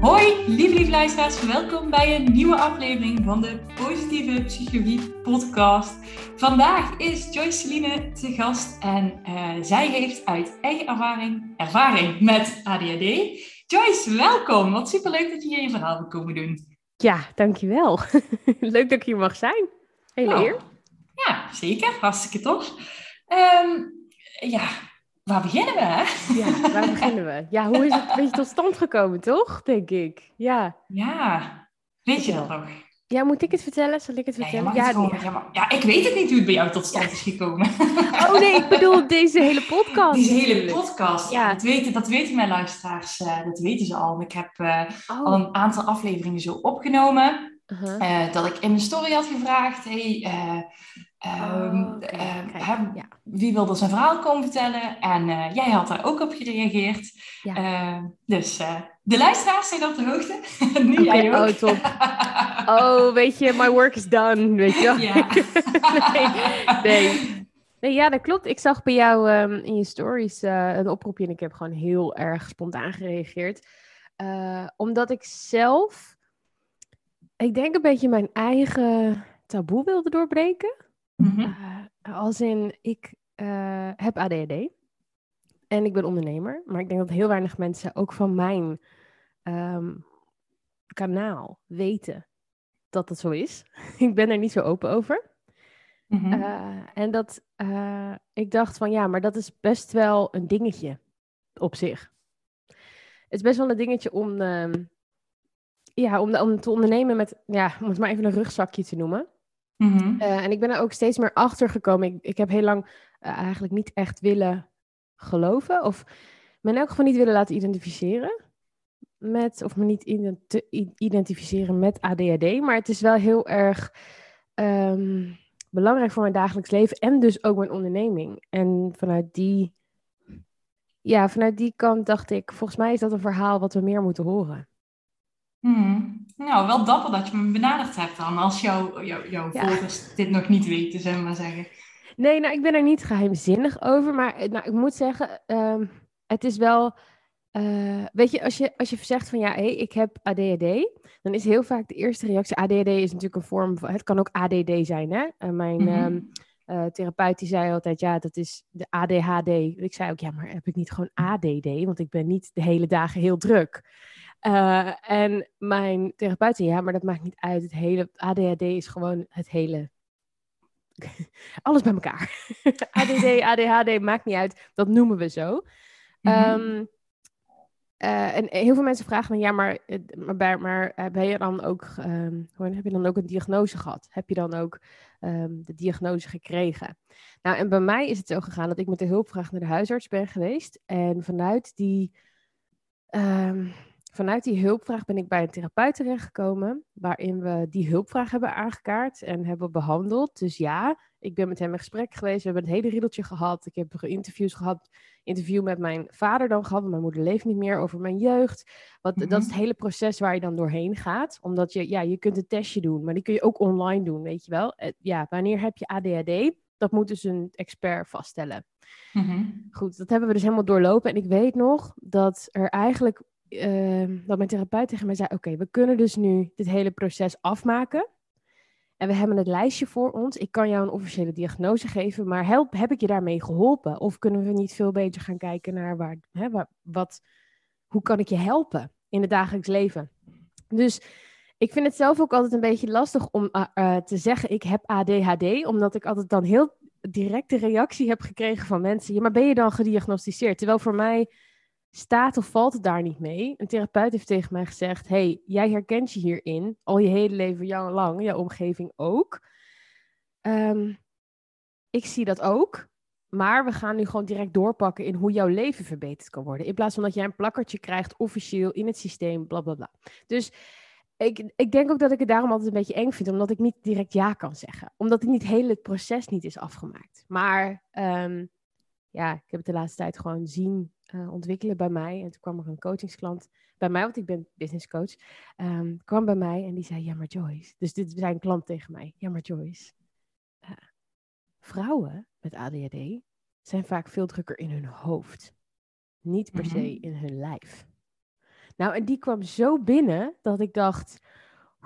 Hoi, lieve lieve luisteraars. Welkom bij een nieuwe aflevering van de Positieve Psychologie Podcast. Vandaag is Joyce Celine te gast en uh, zij heeft uit eigen ervaring ervaring met ADHD. Joyce, welkom. Wat superleuk dat je hier je verhaal wil komen doen. Ja, dankjewel. Leuk dat ik hier mag zijn. Hele Nou, eer. Ja, zeker. Hartstikke tof. Ehm, ja, waar beginnen we? Hè? Ja, waar beginnen we? Ja, hoe is het een beetje tot stand gekomen, toch? Denk ik. Ja. Ja, weet je dat nog? Ja, moet ik het vertellen? Zal ik het vertellen? het Ja, gewoon- ja, maar- ja, ik weet het niet hoe het bij jou tot stand is gekomen. Oh nee, ik bedoel deze hele podcast. Deze hele podcast, ja. Dat, weten, dat weten mijn luisteraars, eh, dat weten ze al. Ik heb eh, al Oh. een aantal afleveringen zo opgenomen. uh-huh. eh, dat ik in mijn story had gevraagd, hey, eh, ehm, Oh, eh, ja. wie wilde zijn verhaal komen vertellen? En eh, jij had daar ook op gereageerd. Ja. Eh, dus eh, de luisteraars zijn op de hoogte. nu Oké, jij ook. oh, top. Oh, weet je, my work is done, weet je. Ja. nee, nee. Nee, ja, dat klopt. Ik zag bij jou ehm, in je stories eh, een oproepje en ik heb gewoon heel erg spontaan gereageerd. Omdat ik zelf, ik denk een beetje mijn eigen taboe wilde doorbreken. Eh, als in, ik eh, heb ADHD en ik ben ondernemer. Maar ik denk dat heel weinig mensen ook van mijn ehm, kanaal weten dat dat zo is. ik ben er niet zo open over. Eh, en dat ik dacht van ja, maar dat is best wel een dingetje op zich. Het is best wel een dingetje om, ehm, ja, om, om te ondernemen met, ja, om het maar even een rugzakje te noemen. Mhm. Eh, en ik ben er ook steeds meer achter gekomen. Ik, ik heb heel lang eh, eigenlijk niet echt willen geloven. Of me in elk geval niet willen laten identificeren. Met, of me niet ident- identificeren met ADHD. Maar het is wel heel erg ehm, belangrijk voor mijn dagelijks leven. En dus ook mijn onderneming. En vanuit die, ja, vanuit die kant dacht ik, volgens mij is dat een verhaal wat we meer moeten horen. Mhm. Nou, wel dapper dat je me benaderd hebt dan, als jouw jou, Ja. volgers dit nog niet weten, zullen we maar zeggen. Nee, nou, ik ben er niet geheimzinnig over. Maar eh, nou, ik moet zeggen, ehm, het is wel. eh, weet je, als je, als je zegt van ja, hé, ik heb ADHD, dan is heel vaak de eerste reactie. ADHD is natuurlijk een vorm van. Het kan ook ADD zijn, hè? En mijn Mhm. ehm, eh, therapeut die zei altijd, ja, dat is de ADHD. Ik zei ook, ja, maar heb ik niet gewoon ADD? Want ik ben niet de hele dagen heel druk. Eh, en mijn therapeut zei, ja, maar dat maakt niet uit. Het hele ADHD is gewoon het hele alles bij elkaar. ADD, ADHD, maakt niet uit. Dat noemen we zo. Mhm. Ehm, eh, en heel veel mensen vragen me, ja, maar, eh, maar, maar ben je dan ook, hoe- heb je dan ook een diagnose gehad? Heb je dan ook ehm, de diagnose gekregen? Nou, en bij mij is het zo gegaan dat ik met de hulpvraag naar de huisarts ben geweest. En vanuit die, vanuit die hulpvraag ben ik bij een therapeut terechtgekomen, waarin we die hulpvraag hebben aangekaart en hebben behandeld. Dus ja, ik ben met hem in gesprek geweest. We hebben het hele riedeltje gehad. Ik heb interviews gehad. Interview met mijn vader dan gehad. want Mijn moeder leeft niet meer. Over mijn jeugd. Wat, Mhm. Dat is het hele proces waar je dan doorheen gaat. Omdat je, ja, je kunt een testje doen. Maar die kun je ook online doen, weet je wel. Eh, Ja, wanneer heb je ADHD? Dat moet dus een expert vaststellen. Mhm. Goed, dat hebben we dus helemaal doorlopen. En ik weet nog dat er eigenlijk, ehm, dat mijn therapeut tegen mij zei: Oké, we kunnen dus nu dit hele proces afmaken. En we hebben het lijstje voor ons. Ik kan jou een officiële diagnose geven, maar help, heb ik je daarmee geholpen? Of kunnen we niet veel beter gaan kijken naar waar, hè, wat, hoe kan ik je helpen in het dagelijks leven? Dus ik vind het zelf ook altijd een beetje lastig om eh, eh, te zeggen: ik heb ADHD, omdat ik altijd dan heel directe reactie heb gekregen van mensen. Ja, maar ben je dan gediagnosticeerd? Terwijl voor mij staat of valt het daar niet mee. Een therapeut heeft tegen mij gezegd: hey, jij herkent je hierin, al je hele leven lang, jouw omgeving ook. Ehm, ik zie dat ook. Maar we gaan nu gewoon direct doorpakken in hoe jouw leven verbeterd kan worden. In plaats van dat jij een plakkertje krijgt officieel in het systeem, bla bla bla. Dus ik, ik denk ook dat ik het daarom altijd een beetje eng vind, omdat ik niet direct ja kan zeggen. Omdat ik niet heel het proces niet is afgemaakt. Maar ehm, ja, ik heb het de laatste tijd gewoon zien uh, ontwikkelen bij mij. En toen kwam er een coachingsklant bij mij, want ik ben business coach, um, kwam bij mij en die zei, ja maar Joyce, dus dit zei een klant tegen mij, ja maar Joyce, uh, vrouwen met ADHD zijn vaak veel drukker in hun hoofd, niet per se Mhm. in hun lijf. Nou, en die kwam zo binnen dat ik dacht,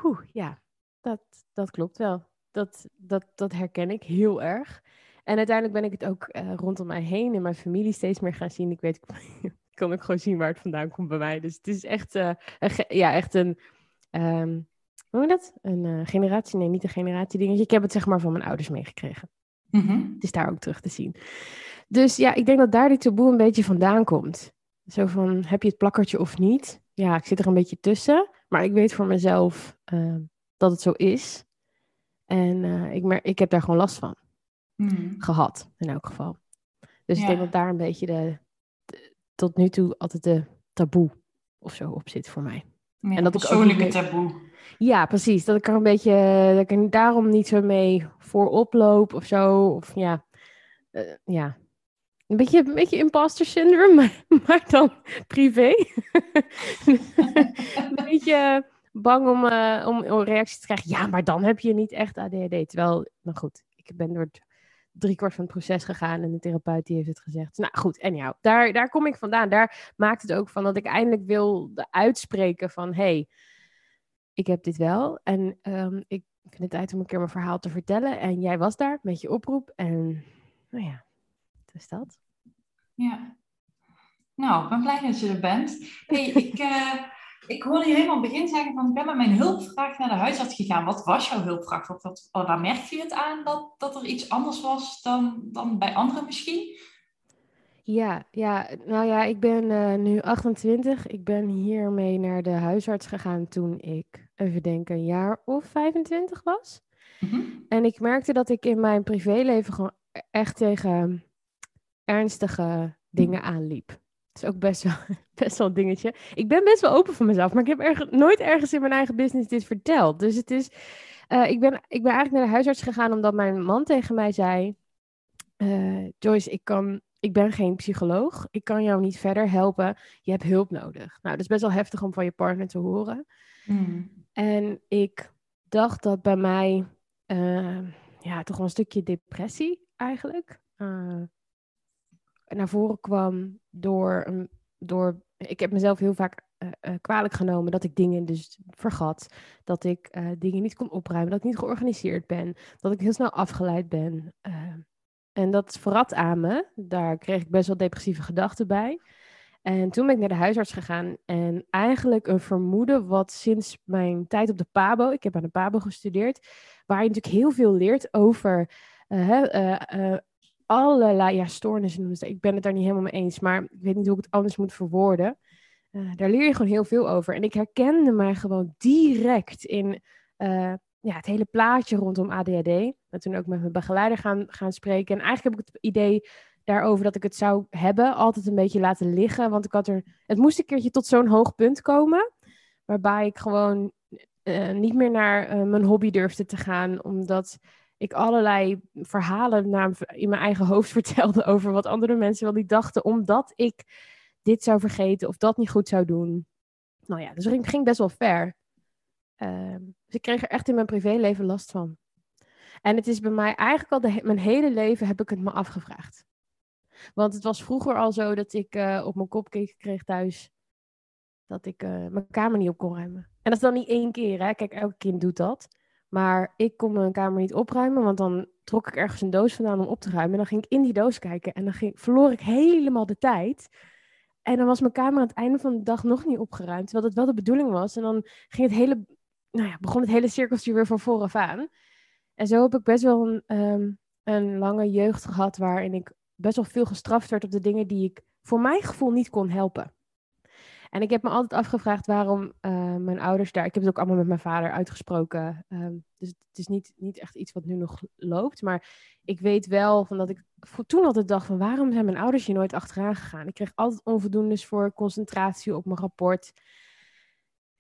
oeh, ja, dat, dat klopt wel. Dat, dat, dat herken ik heel erg. En uiteindelijk ben ik het ook eh, rondom mij heen in mijn familie steeds meer gaan zien. Ik weet, ik kan ook gewoon zien waar het vandaan komt bij mij. Dus het is echt, eh, een, ja, echt een, ehm, hoe noem je dat? Een eh, generatie, nee, niet een generatie dingetje. Ik heb het zeg maar van mijn ouders meegekregen. Mhm. Het is daar ook terug te zien. Dus ja, ik denk dat daar die taboe een beetje vandaan komt. Zo van, heb je het plakkertje of niet? Ja, ik zit er een beetje tussen. Maar ik weet voor mezelf eh, dat het zo is. En ik, mer- ik heb daar gewoon last van Mhm. gehad, in elk geval. Dus ik Ja. denk dat daar een beetje de, de- tot nu toe altijd de taboe of zo op zit voor mij. Meer En dat ik ook persoonlijke taboe. Ja, precies. Dat ik er een beetje, dat ik er daarom niet zo mee voorop loop of zo. Of ja, eh, ja. Een beetje, een beetje imposter syndrome, maar, maar dan privé. een beetje bang om, eh, om, om reacties te krijgen. Ja, maar dan heb je niet echt ADHD. Terwijl, nou goed, ik ben door het driekwart van het proces gegaan en de therapeut die heeft het gezegd. Nou goed, en jou, daar, daar kom ik vandaan. Daar maakt het ook van dat ik eindelijk wil uitspreken van... Hey, ik heb dit wel. En ehm, ik vind het tijd om een keer mijn verhaal te vertellen. En jij was daar met je oproep. En nou ja, dus dat. Ja. Nou, ik ben blij dat je er bent. Hey, ik, eh, ik hoorde je helemaal begin zeggen van ik ben met mijn hulpvraag naar de huisarts gegaan. Wat was jouw hulpvraag? Wat, wat, waar merkte je het aan dat, dat er iets anders was dan, dan bij anderen misschien? Ja, ja, nou ja, ik ben eh, nu 28. Ik ben hiermee naar de huisarts gegaan toen ik, even denken, een jaar of 25 was. Mhm. En ik merkte dat ik in mijn privéleven gewoon e- echt tegen ernstige dingen aanliep. Het is ook best wel, best wel een dingetje. Ik ben best wel open voor mezelf, maar ik heb erg, nooit ergens in mijn eigen business dit verteld. Dus het is, eh, ik, ben, ik ben eigenlijk naar de huisarts gegaan omdat mijn man tegen mij zei, eh, Joyce, ik, kan, ik ben geen psycholoog. Ik kan jou niet verder helpen. Je hebt hulp nodig. Nou, dat is best wel heftig om van je partner te horen. Mhm. En ik dacht dat bij mij eh, ja, toch wel een stukje depressie eigenlijk naar voren kwam door, door. Ik heb mezelf heel vaak eh, eh, kwalijk genomen dat ik dingen dus vergat. Dat ik eh, dingen niet kon opruimen. Dat ik niet georganiseerd ben. Dat ik heel snel afgeleid ben. eh, en dat verrat aan me. Daar kreeg ik best wel depressieve gedachten bij. En toen ben ik naar de huisarts gegaan en eigenlijk een vermoeden wat sinds mijn tijd op de PABO, ik heb aan de PABO gestudeerd, waar je natuurlijk heel veel leert over allerlei ja, stoornissen. noemen. Ik ben het daar niet helemaal mee eens, maar ik weet niet hoe ik het anders moet verwoorden. Eh, daar leer je gewoon heel veel over. En ik herkende mij gewoon direct in eh, ja, het hele plaatje rondom ADHD. Ben toen ook met mijn begeleider gaan, gaan spreken. En eigenlijk heb ik het idee daarover dat ik het zou hebben, altijd een beetje laten liggen. Want ik had er. Het moest een keertje tot zo'n hoog punt komen. Waarbij ik gewoon eh, niet meer naar mijn hobby durfde te gaan. Omdat ik allerlei verhalen naar, in mijn eigen hoofd vertelde over wat andere mensen wel niet dachten. Omdat ik dit zou vergeten of dat niet goed zou doen. Nou ja, dus ik ging best wel ver. Ehm, dus ik kreeg er echt in mijn privéleven last van. En het is bij mij eigenlijk al mijn hele leven heb ik het me afgevraagd. Want het was vroeger al zo dat ik eh, op mijn kop keek- kreeg thuis dat ik eh, mijn kamer niet op kon ruimen. En dat is dan niet één keer, hè? Kijk, elk kind doet dat. Maar ik kon mijn kamer niet opruimen, want dan trok ik ergens een doos vandaan om op te ruimen. En dan ging ik in die doos kijken en dan ging, verloor ik helemaal de tijd. En dan was mijn kamer aan het einde van de dag nog niet opgeruimd, terwijl dat wel de bedoeling was. En dan ging het hele, nou ja, begon het hele cirkeltje weer van vooraf aan. En zo heb ik best wel een, ehm, een lange jeugd gehad waarin ik best wel veel gestraft werd op de dingen die ik voor mijn gevoel niet kon helpen. En ik heb me altijd afgevraagd waarom eh, mijn ouders daar. Ik heb het ook allemaal met mijn vader uitgesproken. ehm, dus het is niet, niet echt iets wat nu nog loopt. Maar ik weet wel van dat ik toen altijd dacht: van waarom zijn mijn ouders hier nooit achteraan gegaan? Ik kreeg altijd onvoldoendes voor concentratie op mijn rapport.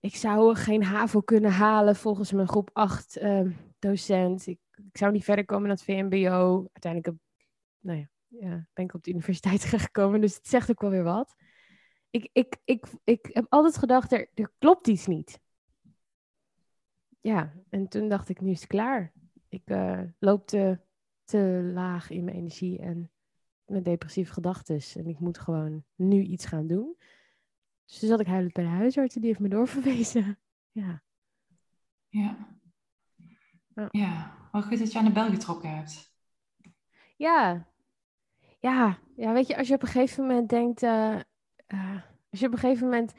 ik zou geen HAVO kunnen halen volgens mijn groep 8 ehm, docent. Ik, ik, zou niet verder komen dan het VMBO. Uiteindelijk heb, nou ja, ja, ben ik op de universiteit gekomen, dus het zegt ook wel weer wat. Ik, ik, ik, ik heb altijd gedacht, er, er klopt iets niet. Ja, en toen dacht ik, nu is het klaar. Ik uh, loop te, te laag in mijn energie en met depressieve gedachten. En ik moet gewoon nu iets gaan doen. Dus toen zat ik huilend bij de huisarts die heeft me doorverwezen. Ja. Ja. Ja, ja. wat goed dat je aan de bel getrokken hebt. Ja. Ja, ja weet je, als je op een gegeven moment denkt... Uh, uh, als je op een gegeven moment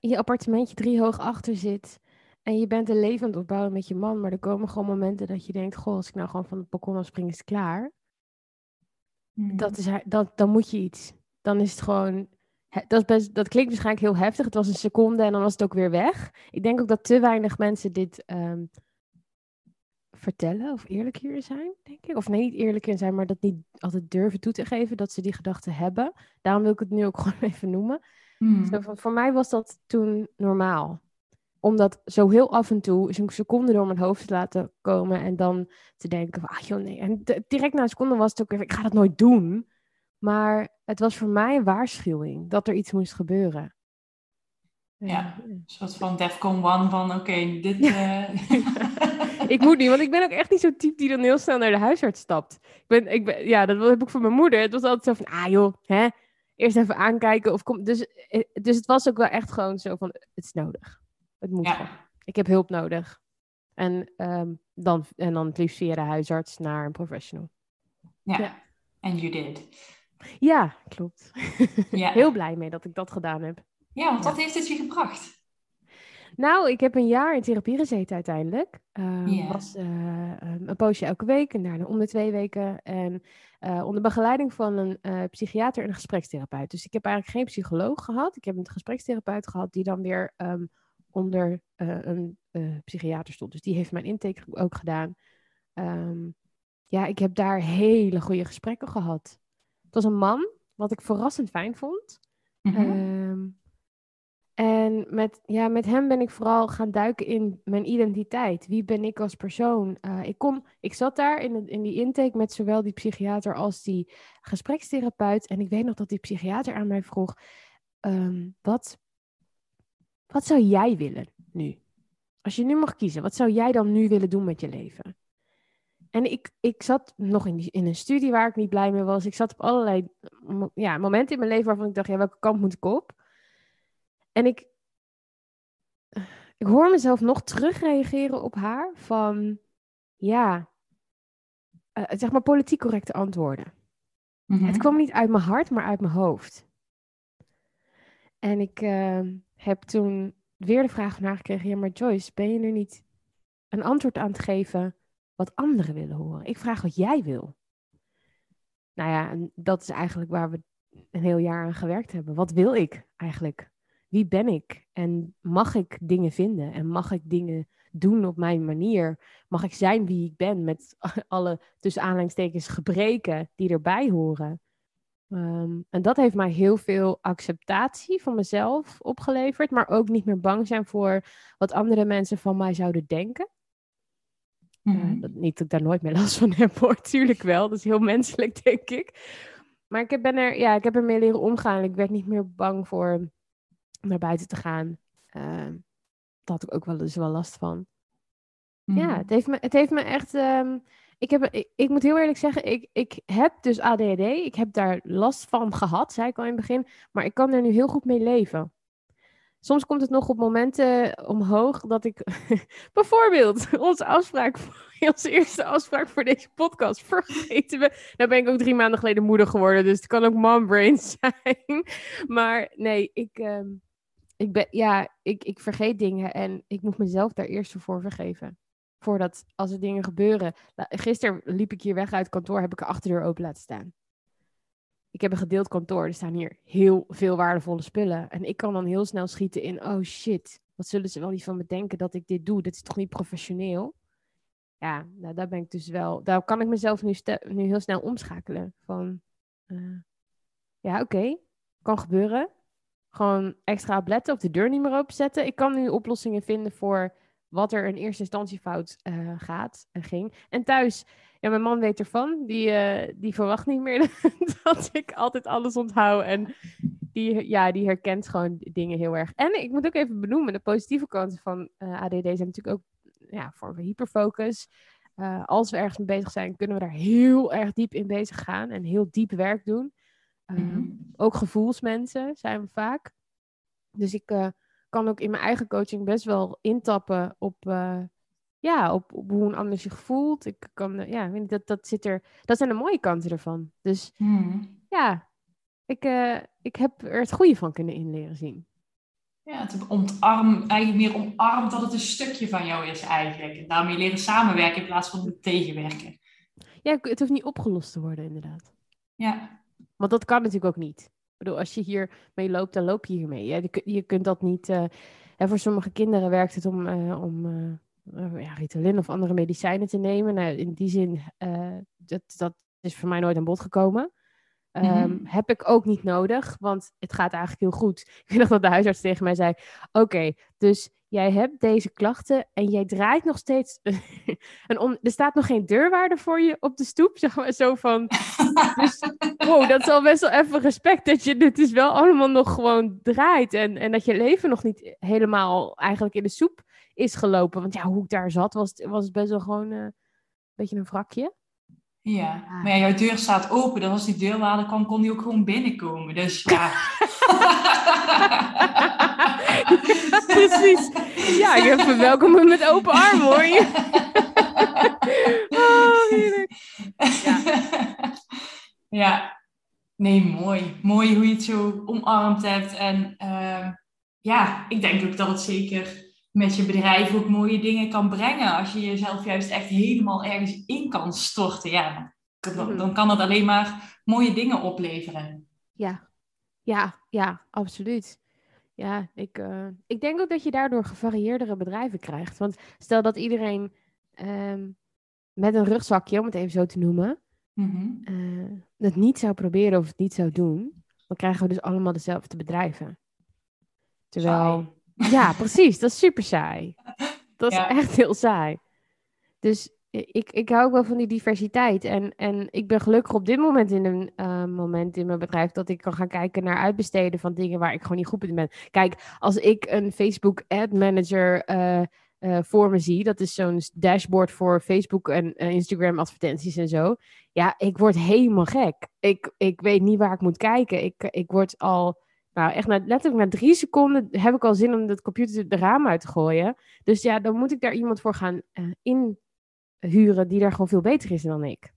in je appartementje drie hoog achter zit... en je bent een leven aan het opbouwen met je man... maar er komen gewoon momenten dat je denkt... goh, als ik nou gewoon van het balkon afspring, is het klaar. Mm. Dat is, dat, dan moet je iets. Dan is het gewoon dat, best, dat klinkt waarschijnlijk heel heftig. Het was een seconde en dan was het ook weer weg. Ik denk ook dat te weinig mensen dit um, vertellen of eerlijk hier zijn, denk ik. Of nee, niet eerlijk in zijn, maar dat niet altijd durven toe te geven dat ze die gedachten hebben. Daarom wil ik het nu ook gewoon even noemen. Hmm. Zo van, voor mij was dat toen normaal. Omdat zo heel af en toe een seconde door mijn hoofd te laten komen en dan te denken van, ah joh nee. En direct na een seconde was het ook weer, ik ga dat nooit doen. Maar het was voor mij een waarschuwing dat er iets moest gebeuren. Ja, een soort van Defcon 1 van oké, dit... Uh... ik moet niet, want ik ben ook echt niet zo'n type die dan heel snel naar de huisarts stapt. Ik ben, ik ben, ja, dat heb ik voor mijn moeder. Het was altijd zo van, ah joh, hè, eerst even aankijken. Of kom, dus, eh, dus het was ook wel echt gewoon zo van, het is nodig. Het moet ja. Ik heb hulp nodig. En, um, dan, en dan het liefst via de huisarts naar een professional. Ja, en you did. Ja, klopt. Ja. Heel blij mee dat ik dat gedaan heb. Ja, want wat heeft het je gebracht? Nou, ik heb een jaar in therapie gezeten uiteindelijk. Uh, was uh, een poosje elke week en daarna om de twee weken. En uh, onder begeleiding van een uh, psychiater en een gesprekstherapeut. Dus ik heb eigenlijk geen psycholoog gehad. Ik heb een gesprekstherapeut gehad die dan weer um, onder een psychiater stond. Dus die heeft mijn intake ook gedaan. Um, ja, ik heb daar hele goede gesprekken gehad. Het was een man, wat ik verrassend fijn vond. Mm -hmm. En met, ja, met hem ben ik vooral gaan duiken in mijn identiteit. Wie ben ik als persoon? Uh, ik, kom, ik zat daar in, in die intake met zowel die psychiater als die gesprekstherapeut. En ik weet nog dat die psychiater aan mij vroeg: um, wat, wat zou jij willen nu? Als je nu mag kiezen, wat zou jij dan nu willen doen met je leven? En ik, ik zat nog in, in een studie waar ik niet blij mee was. Ik zat op allerlei ja, momenten in mijn leven waarvan ik dacht, ja, welke kant moet ik op? En ik, ik hoor mezelf nog terugreageren op haar van, ja, uh, zeg maar politiek correcte antwoorden. Mhm. Het kwam niet uit mijn hart, maar uit mijn hoofd. En ik uh, heb toen weer de vraag nagekregen, ja, maar Joyce, ben je nu niet een antwoord aan het geven wat anderen willen horen. Ik vraag wat jij wil. Nou ja, en dat is eigenlijk waar we een heel jaar aan gewerkt hebben. Wat wil ik eigenlijk? Wie ben ik? En mag ik dingen vinden? En mag ik dingen doen op mijn manier? Mag ik zijn wie ik ben met alle tussen aanleidingstekens gebreken die erbij horen? Um, en dat heeft mij heel veel acceptatie van mezelf opgeleverd, maar ook niet meer bang zijn voor wat andere mensen van mij zouden denken. Mm dat, niet dat ik daar nooit meer last van heb hoor, tuurlijk wel. Dat is heel menselijk, denk ik. Maar ik heb, ben er, ja, ik heb ermee leren omgaan. Ik werd niet meer bang voor naar buiten te gaan. Uh, daar had ik ook wel dus wel last van. Ja, mhm. het heeft me, het heeft me echt... Um, ik, heb, ik, ik, moet heel eerlijk zeggen, ik, ik heb dus ADHD. Ik heb daar last van gehad, zei ik al in het begin. Maar ik kan er nu heel goed mee leven. Soms komt het nog op momenten omhoog dat ik bijvoorbeeld onze afspraak, onze eerste afspraak voor deze podcast vergeten we. Nou ben ik ook drie maanden geleden moeder geworden, dus het kan ook mombrain zijn. Maar nee, ik, uh, ik ben, ja, ik, ik vergeet dingen en ik moet mezelf daar eerst voor vergeven. Voordat, als er dingen gebeuren. Gisteren liep ik hier weg uit kantoor, heb ik de achterdeur open laten staan ik heb een gedeeld kantoor. Er staan hier heel veel waardevolle spullen. En ik kan dan heel snel schieten in, oh shit, wat zullen ze wel niet van me denken dat ik dit doe? Dat is toch niet professioneel? Ja, nou, daar ben ik dus wel, daar kan ik mezelf nu, nu heel snel omschakelen. Van, uh, ja, oké, kan gebeuren. Gewoon extra op letten, of de deur niet meer openzetten. Ik kan nu oplossingen vinden voor wat er in eerste instantie fout uh, gaat en ging. En thuis, ja, mijn man weet ervan. Die, uh, die verwacht niet meer dat ik altijd alles onthoud. En die, ja, die herkent gewoon dingen heel erg. En ik moet ook even benoemen, de positieve kanten van uh, ADD zijn natuurlijk ook ja, voor hyperfocus. als we ergens mee bezig zijn, kunnen we daar heel erg diep in bezig gaan en heel diep werk doen. Mm Ook gevoelsmensen zijn we vaak. Dus ik kan ook in mijn eigen coaching best wel intappen op, uh, ja, op, op, hoe een ander zich voelt. Ik kan, uh, ja, dat, dat zit er, dat zijn de mooie kanten ervan. Dus hmm. ja, ik, ik heb er het goede van kunnen inleren zien. Ja, het ontarm, eigenlijk meer omarmd dat het een stukje van jou is eigenlijk. En daarmee leren samenwerken in plaats van tegenwerken. Ja, het hoeft niet opgelost te worden inderdaad. Ja. Want dat kan natuurlijk ook niet bedoel, als je hier mee loopt, dan loop je hiermee. Je, je kunt dat niet. Uh, voor sommige kinderen werkt het om, uh, om uh, ja, Ritalin of andere medicijnen te nemen. Nou, in die zin, dat, dat is voor mij nooit aan bod gekomen. Um, Heb ik ook niet nodig, want het gaat eigenlijk heel goed. Ik nog dat de huisarts tegen mij zei: Oké, dus jij hebt deze klachten en jij draait nog steeds. en er staat nog geen deurwaarde voor je op de stoep. Zeg maar zo van. dus, wow, dat is al best wel even respect dat je dit is wel allemaal nog gewoon draait. En, en dat je leven nog niet helemaal eigenlijk in de soep is gelopen. Want ja, hoe ik daar zat, was, was het best wel gewoon uh, een beetje een wrakje. Ja, maar ja, jouw deur staat open. Dus als die deurwaarde kwam, kon die ook gewoon binnenkomen. Dus ja. Precies. Ja, ik heb welkom met open armen hoor. oh, heerlijk. Ja. ja. Nee, mooi. Mooi hoe je het zo omarmd hebt. En uh, ja, ik denk ook dat het zeker met je bedrijf ook mooie dingen kan brengen. Als je jezelf juist echt helemaal ergens in kan storten. Ja, dan, dan kan dat alleen maar mooie dingen opleveren. Ja, ja, ja, absoluut. Ja, ik, uh, ik denk ook dat je daardoor gevarieerdere bedrijven krijgt. Want stel dat iedereen um, met een rugzakje, om het even zo te noemen, mm uh, het niet zou proberen of het niet zou doen, dan krijgen we dus allemaal dezelfde bedrijven. Terwijl, ja, precies, dat is super saai. Dat is echt heel saai. Dus ik, ik hou ook wel van die diversiteit. En, en ik ben gelukkig op dit moment in een uh, moment in mijn bedrijf dat ik kan gaan kijken naar uitbesteden van dingen waar ik gewoon niet goed in ben. Kijk, als ik een Facebook Ad Manager uh, uh, voor me zie, dat is zo'n dashboard voor Facebook en Instagram advertenties en zo. Ja, ik word helemaal gek. Ik, ik weet niet waar ik moet kijken. Ik, ik word al, nou echt na, letterlijk na drie seconden heb ik al zin om de computer de raam uit te gooien. Dus ja, dan moet ik daar iemand voor gaan in huren die daar gewoon veel beter is dan ik.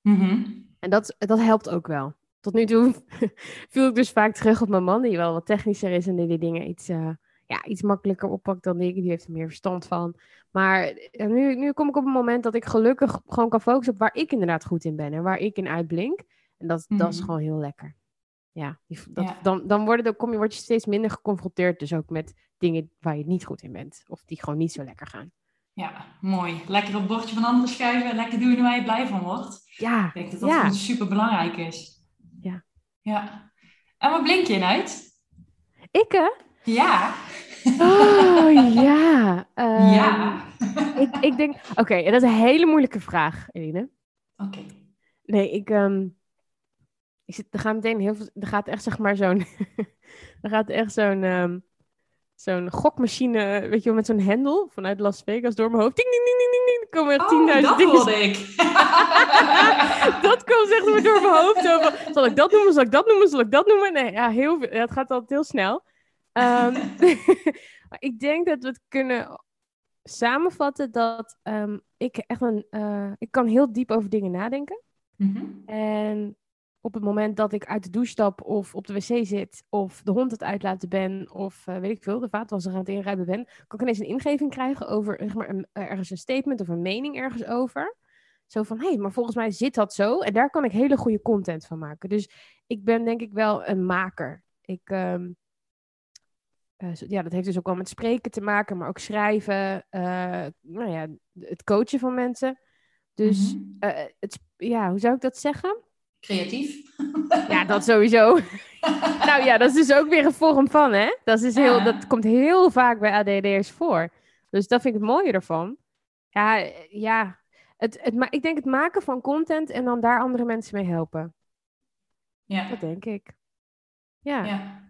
Mhm. En dat, dat helpt ook wel. Tot nu toe viel ik dus vaak terug op mijn man, die wel wat technischer is en die die dingen iets, uh, ja, iets makkelijker oppakt dan ik. Die heeft er meer verstand van. Maar eh, nu, nu kom ik op een moment dat ik gelukkig gewoon kan focussen op waar ik inderdaad goed in ben en waar ik in uitblink. En dat, dat is mhm. gewoon heel lekker. Ja, dat, Dan, dan worden de, kom je, word je steeds minder geconfronteerd dus ook met dingen waar je niet goed in bent. Of die gewoon niet zo lekker gaan. Ja, mooi. Lekker op bordje van anderen schuiven. Lekker doen waar je blij van wordt. Ja. Ik denk dat dat ja. super belangrijk is. Ja. Ja. En wat blink je in uit? Ik, hè? Ja. Oh, ja. ja. Ehm, ik, ik denk... Oké, dat is een hele moeilijke vraag, Eline. Oké. Nee, ik... Um, ik zit, er gaat meteen heel veel... Er gaat echt, zeg maar, zo'n... er gaat echt zo'n... Um, zo'n gokmachine, weet je wel, met zo'n hendel vanuit Las Vegas door mijn hoofd. Ding, ding, ding, ding, ding, ding. komen er oh, dingen. dat ik. dat komt echt maar door mijn hoofd. Over. Zal ik dat noemen? Zal ik dat noemen? Zal ik dat noemen? Nee, ja, heel veel. het gaat altijd heel snel. Um, ik denk dat we het kunnen samenvatten dat um, ik echt een... Uh, ik kan heel diep over dingen nadenken. Mm -hmm. En op het moment dat ik uit de douche stap of op de wc zit of de hond het uitlaten ben of uh, weet ik veel, de vaatwasser aan het inruimen ben, kan ik ineens een ingeving krijgen over zeg maar, een, ergens een statement of een mening ergens over. Zo van, hé, hey, maar volgens mij zit dat zo en daar kan ik hele goede content van maken. Dus ik ben denk ik wel een maker. Ik, um, uh, ja, dat heeft dus ook wel met spreken te maken, maar ook schrijven, uh, nou ja, het coachen van mensen. Dus mm -hmm. het, ja, hoe zou ik dat zeggen? Creatief. Ja, dat sowieso. nou ja, dat is dus ook weer een vorm van, hè? Dat, is heel, Ja. dat komt heel vaak bij ADD'ers voor. Dus dat vind ik het mooie ervan. Ja, ja. Het, het, ma- ik denk het maken van content en dan daar andere mensen mee helpen. Ja. Dat denk ik. Ja. Ja.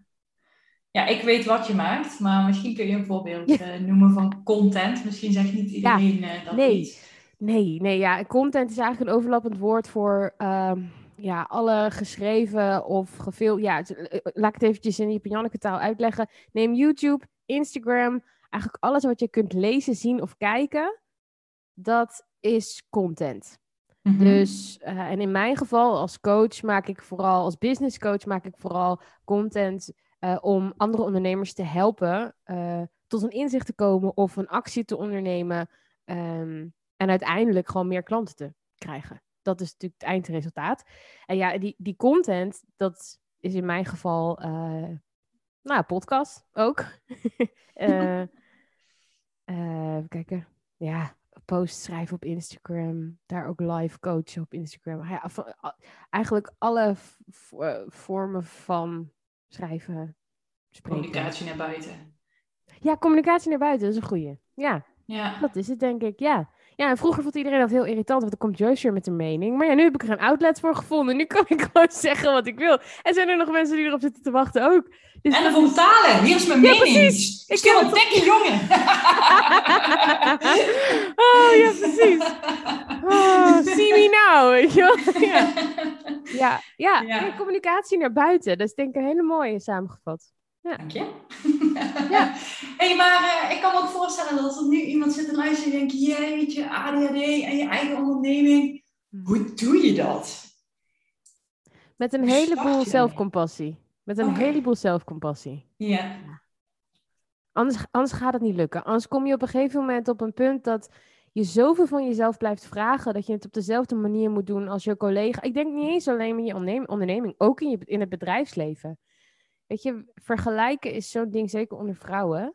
ja, ik weet wat je maakt, maar misschien kun je een voorbeeld Ja. eh, noemen van content. Misschien zegt niet iedereen eh, dat nee. Nee, nee, ja. Content is eigenlijk een overlappend woord voor ehm, ja, alle geschreven of gefilmd. Ja, het- eh, laat ik het eventjes in die Janneke taal uitleggen. Neem YouTube, Instagram, eigenlijk alles wat je kunt lezen, zien of kijken. Dat is content. Mhm. Dus, eh, en in mijn geval als coach maak ik vooral, als business coach maak ik vooral content eh, om andere ondernemers te helpen eh, tot een inzicht te komen of een actie te ondernemen. ehm, en uiteindelijk gewoon meer klanten te krijgen. Dat is natuurlijk het eindresultaat. En ja, die, die content, dat is in mijn geval, eh nou, podcast ook. Eh, eh, even kijken. Ja, posts schrijven op Instagram. Daar ook live coachen op Instagram. Ja, van- eigenlijk alle vormen van schrijven, spreken. Communicatie naar buiten. Ja, communicatie naar buiten, dat is een goeie. Ja, Ja. dat is het denk ik, ja. Ja, en vroeger vond iedereen dat heel irritant, want dan komt Joyce weer met een mening. Maar ja, nu heb ik er een outlet voor gevonden. Nu kan ik gewoon zeggen wat ik wil. En zijn er nog mensen die erop zitten te wachten ook. Dus En dat ervoor betalen. Hier is mijn Ja, mening. precies. Ik Stil wil een dikke jongen. oh, ja, precies. Oh, see me now, weet je wel. Ja, ja, ja, communicatie naar buiten. Dat is denk ik een hele mooie samengevat. Dank je. Ja. hey, maar eh, ik kan me ook voorstellen dat er nu iemand zit te luisteren en denkt, jeetje, ADHD en je eigen onderneming. Hoe doe je dat? Met een heleboel zelfcompassie. Met een heleboel zelfcompassie. Ja. Anders, anders gaat het niet lukken. Anders kom je op een gegeven moment op een punt dat je zoveel van jezelf blijft vragen dat je het op dezelfde manier moet doen als je collega. Ik denk niet eens alleen in je ondernem- onderneming, ook in, je, in het bedrijfsleven. Weet je, vergelijken is zo'n ding, zeker onder vrouwen.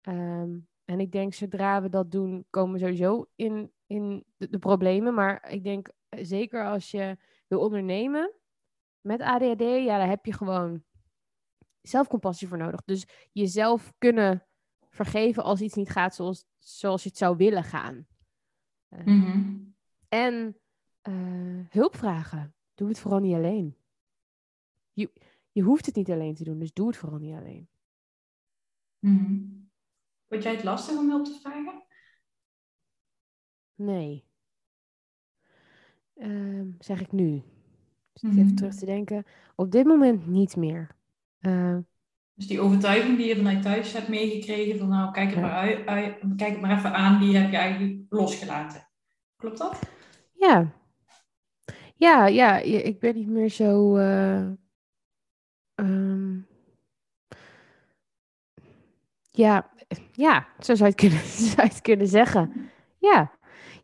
Ehm, en ik denk, zodra we dat doen, komen we sowieso in, in de, de problemen. Maar ik denk, eh, zeker als je wil ondernemen met ADHD, ja, daar heb je gewoon zelfcompassie voor nodig. Dus jezelf kunnen vergeven als iets niet gaat zoals, zoals je het zou willen gaan. Eh, Mhm. En eh, hulp vragen. Doe het vooral niet alleen. Je, je hoeft het niet alleen te doen, dus doe het vooral niet alleen. Mhm. Vond jij het lastig om hulp te vragen? Nee. Ehm, zeg ik nu. Dus Mhm. Even terug te denken. Op dit moment niet meer. Eh, Dus die overtuiging die je vanuit thuis hebt meegekregen van nou, kijk het, Ja. maar, uit, uit- kijk het maar even aan, die heb je eigenlijk losgelaten. Klopt dat? ja. Ja, ja, ik ben niet meer zo. eh, ehm, ja, ja, zo zou je het kunnen, zo zou je het kunnen zeggen. Ja,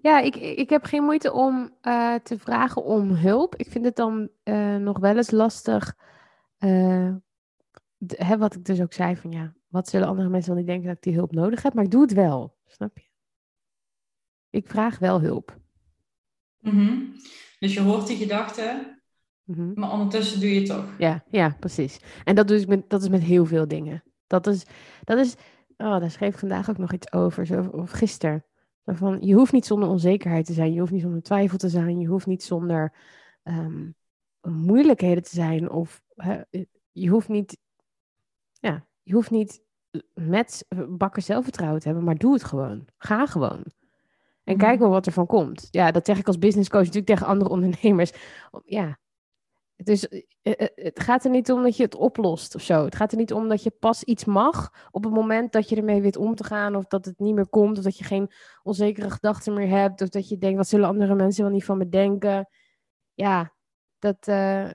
ja ik, ik heb geen moeite om eh, te vragen om hulp. Ik vind het dan eh, nog wel eens lastig. d- hè, wat ik dus ook zei van ja, wat zullen andere mensen wel niet denken dat ik die hulp nodig heb? Maar ik doe het wel, snap je? Ik vraag wel hulp. Mhm. Dus je hoort die gedachten, Mhm. maar ondertussen doe je het toch. Ja, ja, precies. En dat, doe ik met, dat is met heel veel dingen. Dat is, dat is oh, daar schreef ik vandaag ook nog iets over, zo, of gisteren. Van, je hoeft niet zonder onzekerheid te zijn, je hoeft niet zonder twijfel te zijn, je hoeft niet zonder ehm, moeilijkheden te zijn, of hè, je hoeft niet, ja, je hoeft niet met bakken zelfvertrouwen te hebben, maar doe het gewoon. Ga gewoon. En Mhm. kijk wel wat er van komt. Ja, dat zeg ik als business coach natuurlijk tegen andere ondernemers. Ja, dus eh, eh, het gaat er niet om dat je het oplost of zo. Het gaat er niet om dat je pas iets mag op het moment dat je ermee weet om te gaan. Of dat het niet meer komt. Of dat je geen onzekere gedachten meer hebt. Of dat je denkt, wat zullen andere mensen wel niet van me denken? Ja, dat, eh,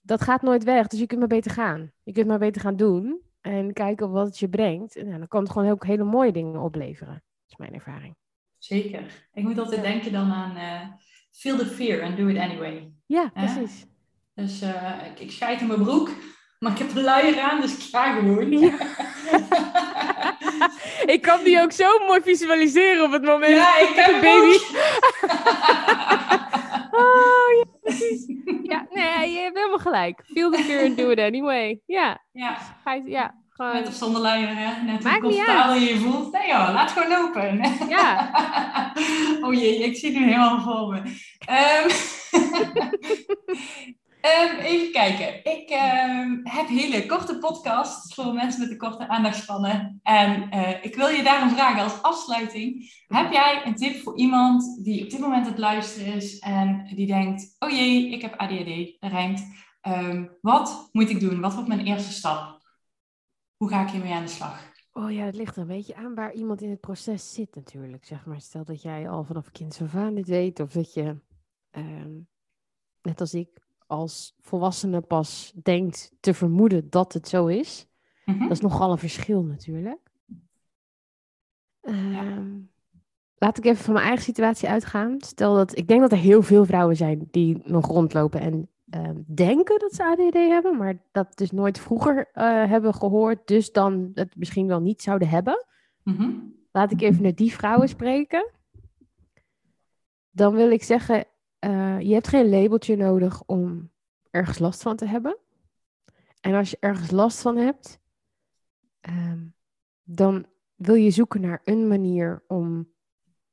dat gaat nooit weg. Dus je kunt maar beter gaan. Je kunt maar beter gaan doen. En kijken wat het je brengt. En ja, dan kan het gewoon heel, hele mooie dingen opleveren. Dat is mijn ervaring. Zeker. Ik moet altijd denken dan aan feel the fear and do it anyway. Ja, Ja. precies. Dus eh, ik, ik scheid in mijn broek, maar ik heb een luier aan, dus ik ga gewoon. Ja. Ik kan die ook zo mooi visualiseren op het moment. Ja, ik heb baby. Oh, ja, precies. Ja, nee, gelijk. Feel the fear and do it anyway. Ja. Ja. Ga je- ja. Gewoon, Met of zonder luier, hè? Net hoe Maakt niet comfortabel je je voelt. Nee joh, laat gewoon lopen. Ja. oh jee, ik zie het nu helemaal voor me. Ehm, ehm, even kijken. Ik ehm, heb hele korte podcasts voor mensen met een korte aandachtspannen. En eh, ik wil je daarom vragen als afsluiting. Heb jij een tip voor iemand die op dit moment het luisteren is en die denkt, oh jee, ik heb ADHD, dat rijmt. Ehm, wat moet ik doen? Wat wordt mijn eerste stap? Hoe ga ik hiermee aan de slag? Oh ja, het ligt er een beetje aan waar iemand in het proces zit natuurlijk. Zeg maar, stel dat jij al vanaf kind af aan dit weet. Of dat je, net als ik, als volwassene pas denkt te vermoeden dat het zo is. Mhm. Dat is nogal een verschil natuurlijk. Ehm, Laat ik even van mijn eigen situatie uitgaan. Stel dat, ik denk dat er heel veel vrouwen zijn die nog rondlopen en ehm, denken dat ze ADD hebben, maar dat dus nooit vroeger eh, hebben gehoord, dus dan het misschien wel niet zouden hebben. Mhm. Laat ik even naar die vrouwen spreken. Dan wil ik zeggen, eh, je hebt geen labeltje nodig om ergens last van te hebben. En als je ergens last van hebt, ehm, dan wil je zoeken naar een manier om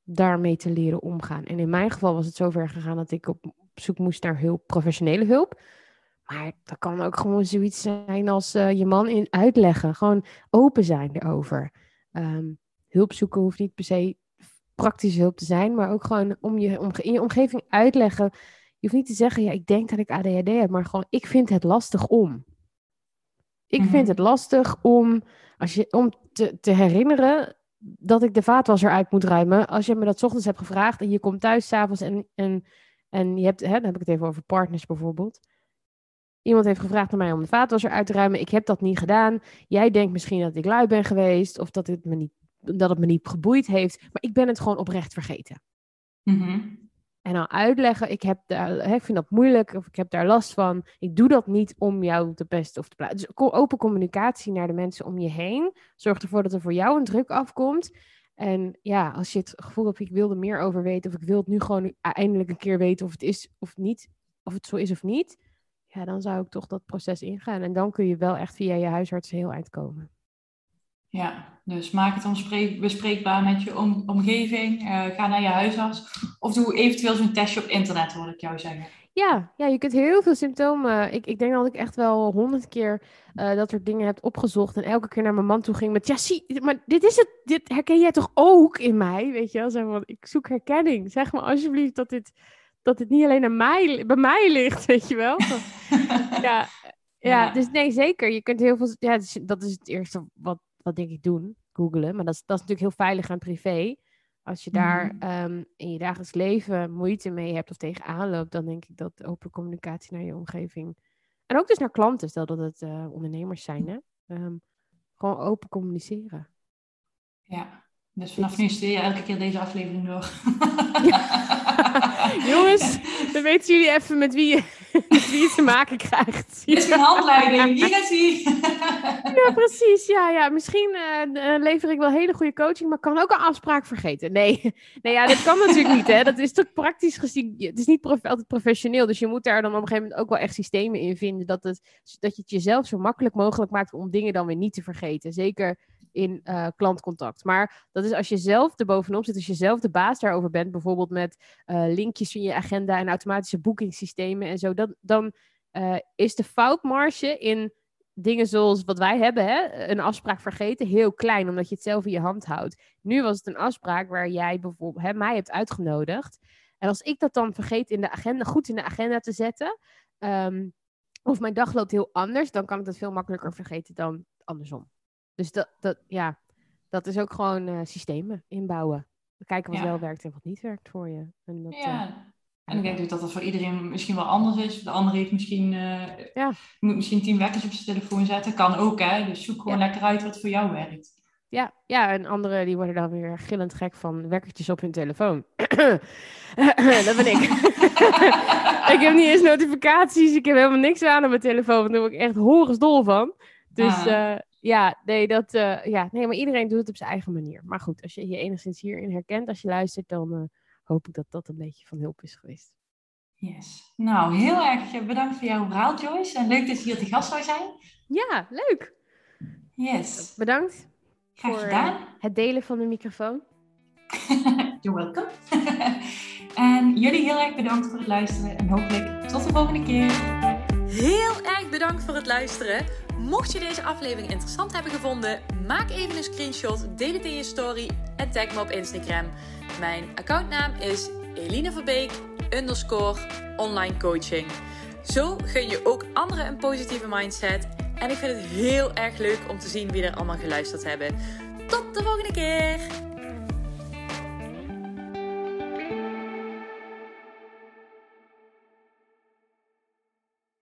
daarmee te leren omgaan. En in mijn geval was het zover gegaan dat ik op zoek moest naar hulp, professionele hulp. Maar dat kan ook gewoon zoiets zijn als eh, je man in uitleggen. Gewoon open zijn erover. Ehm, hulp zoeken hoeft niet per se praktische hulp te zijn, maar ook gewoon om je omge- in je omgeving uitleggen. Je hoeft niet te zeggen, ja, ik denk dat ik ADHD heb, maar gewoon, ik vind het lastig om. Ik Mhm. vind het lastig om, als je, om te, te herinneren dat ik de vaatwasser uit moet ruimen. Als je me dat 's ochtends hebt gevraagd en je komt thuis s'avonds en, en, en je hebt, hè, dan heb ik het even over partners bijvoorbeeld. Iemand heeft gevraagd aan mij om de vaatwasser uit te ruimen. Ik heb dat niet gedaan. Jij denkt misschien dat ik lui ben geweest of dat het me niet, dat het me niet geboeid heeft. Maar ik ben het gewoon oprecht vergeten. Mhm. En dan uitleggen, ik, heb daar, hè, ik vind dat moeilijk of ik heb daar last van. Ik doe dat niet om jou te pesten of te plaatsen. Dus open communicatie naar de mensen om je heen. Zorg ervoor dat er voor jou een druk afkomt. En ja, als je het gevoel hebt, ik wil er meer over weten. Of ik wil het nu gewoon eindelijk een keer weten of het is of niet. Of het zo is of niet. Ja, dan zou ik toch dat proces ingaan. En dan kun je wel echt via je huisarts heel eind komen. Ja, dus maak het onspreek- bespreekbaar met je om- omgeving. Eh, ga naar je huisarts. Of doe eventueel zo'n testje op internet, hoor ik jou zeggen. Ja, ja, je kunt heel veel symptomen. Ik, ik denk dat ik echt wel honderd keer eh, dat soort dingen heb opgezocht. En elke keer naar mijn man toe ging met... Ja, zie, maar dit is het. Dit herken jij toch ook in mij? Weet je wel? Zeg maar, ik zoek herkenning. Zeg maar alsjeblieft dat dit, dat dit niet alleen aan mij, bij mij ligt, weet je wel? ja, ja, Ja. dus nee, zeker. Je kunt heel veel... Ja, dus dat is het eerste wat, wat denk ik doen. Googelen. Maar dat is, dat is natuurlijk heel veilig en privé. Als je daar Mhm. ehm, in je dagelijks leven moeite mee hebt of tegenaan loopt, dan denk ik dat open communicatie naar je omgeving. En ook dus naar klanten, stel dat het eh, ondernemers zijn, hè? Ehm, gewoon open communiceren. Ja, dus vanaf nu stuur je elke keer deze aflevering door. Jongens, dan weten jullie even met wie je, wie je te maken krijgt. Dit is mijn handleiding, hier is hij. Ja, precies. Ja, ja. Misschien eh, eh, lever ik wel hele goede coaching, maar kan ook een afspraak vergeten. Nee, nee ja, dat kan natuurlijk niet. Hè. Dat is toch praktisch gezien. Het is niet prof- altijd professioneel. Dus je moet daar dan op een gegeven moment ook wel echt systemen in vinden. Dat, het, dat je het jezelf zo makkelijk mogelijk maakt om dingen dan weer niet te vergeten. Zeker in eh, klantcontact. Maar dat is als je zelf er bovenop zit, als je zelf de baas daarover bent, bijvoorbeeld met linkjes in je agenda en automatische boekingssystemen en zo, dan, dan eh, is de foutmarge in dingen zoals wat wij hebben, hè, een afspraak vergeten, heel klein, omdat je het zelf in je hand houdt. Nu was het een afspraak waar jij bijvoorbeeld hè, mij hebt uitgenodigd. En als ik dat dan vergeet in de agenda, goed in de agenda te zetten, ehm, of mijn dag loopt heel anders, dan kan ik dat veel makkelijker vergeten dan andersom. Dus dat, dat, ja, dat is ook gewoon eh, systemen inbouwen. Kijken wat Ja. wel werkt en wat niet werkt voor je. En dat, eh, Ja, en ik denk dat dat voor iedereen misschien wel anders is. De ander heeft misschien, eh, Ja. moet misschien tien wekkers op zijn telefoon zetten. Kan ook, hè. Dus zoek gewoon Ja. lekker uit wat voor jou werkt. Ja, ja, en anderen die worden dan weer gillend gek van wekkertjes op hun telefoon. dat ben ik. ik heb niet eens notificaties, ik heb helemaal niks aan op mijn telefoon. Daar word ik echt horensdol van. Dus Ah. eh, ja, nee, dat, eh, ja, nee, maar iedereen doet het op zijn eigen manier. Maar goed, als je je enigszins hierin herkent, als je luistert, dan hoop ik dat dat een beetje van hulp is geweest. Yes. Nou, heel erg bedankt voor jouw verhaal, Joyce. En leuk dat je hier te gast zou zijn. Ja, leuk. Yes. Bedankt. Graag voor, gedaan. uh, het delen van de microfoon. You're welcome. en jullie heel erg bedankt voor het luisteren. En hopelijk tot de volgende keer. Heel erg bedankt voor het luisteren. Mocht je deze aflevering interessant hebben gevonden, maak even een screenshot, deel het in je story en tag me op Instagram. Mijn accountnaam is Eline Verbeek underscore online coaching. Zo gun je ook anderen een positieve mindset. En ik vind het heel erg leuk om te zien wie er allemaal geluisterd hebben. Tot de volgende keer!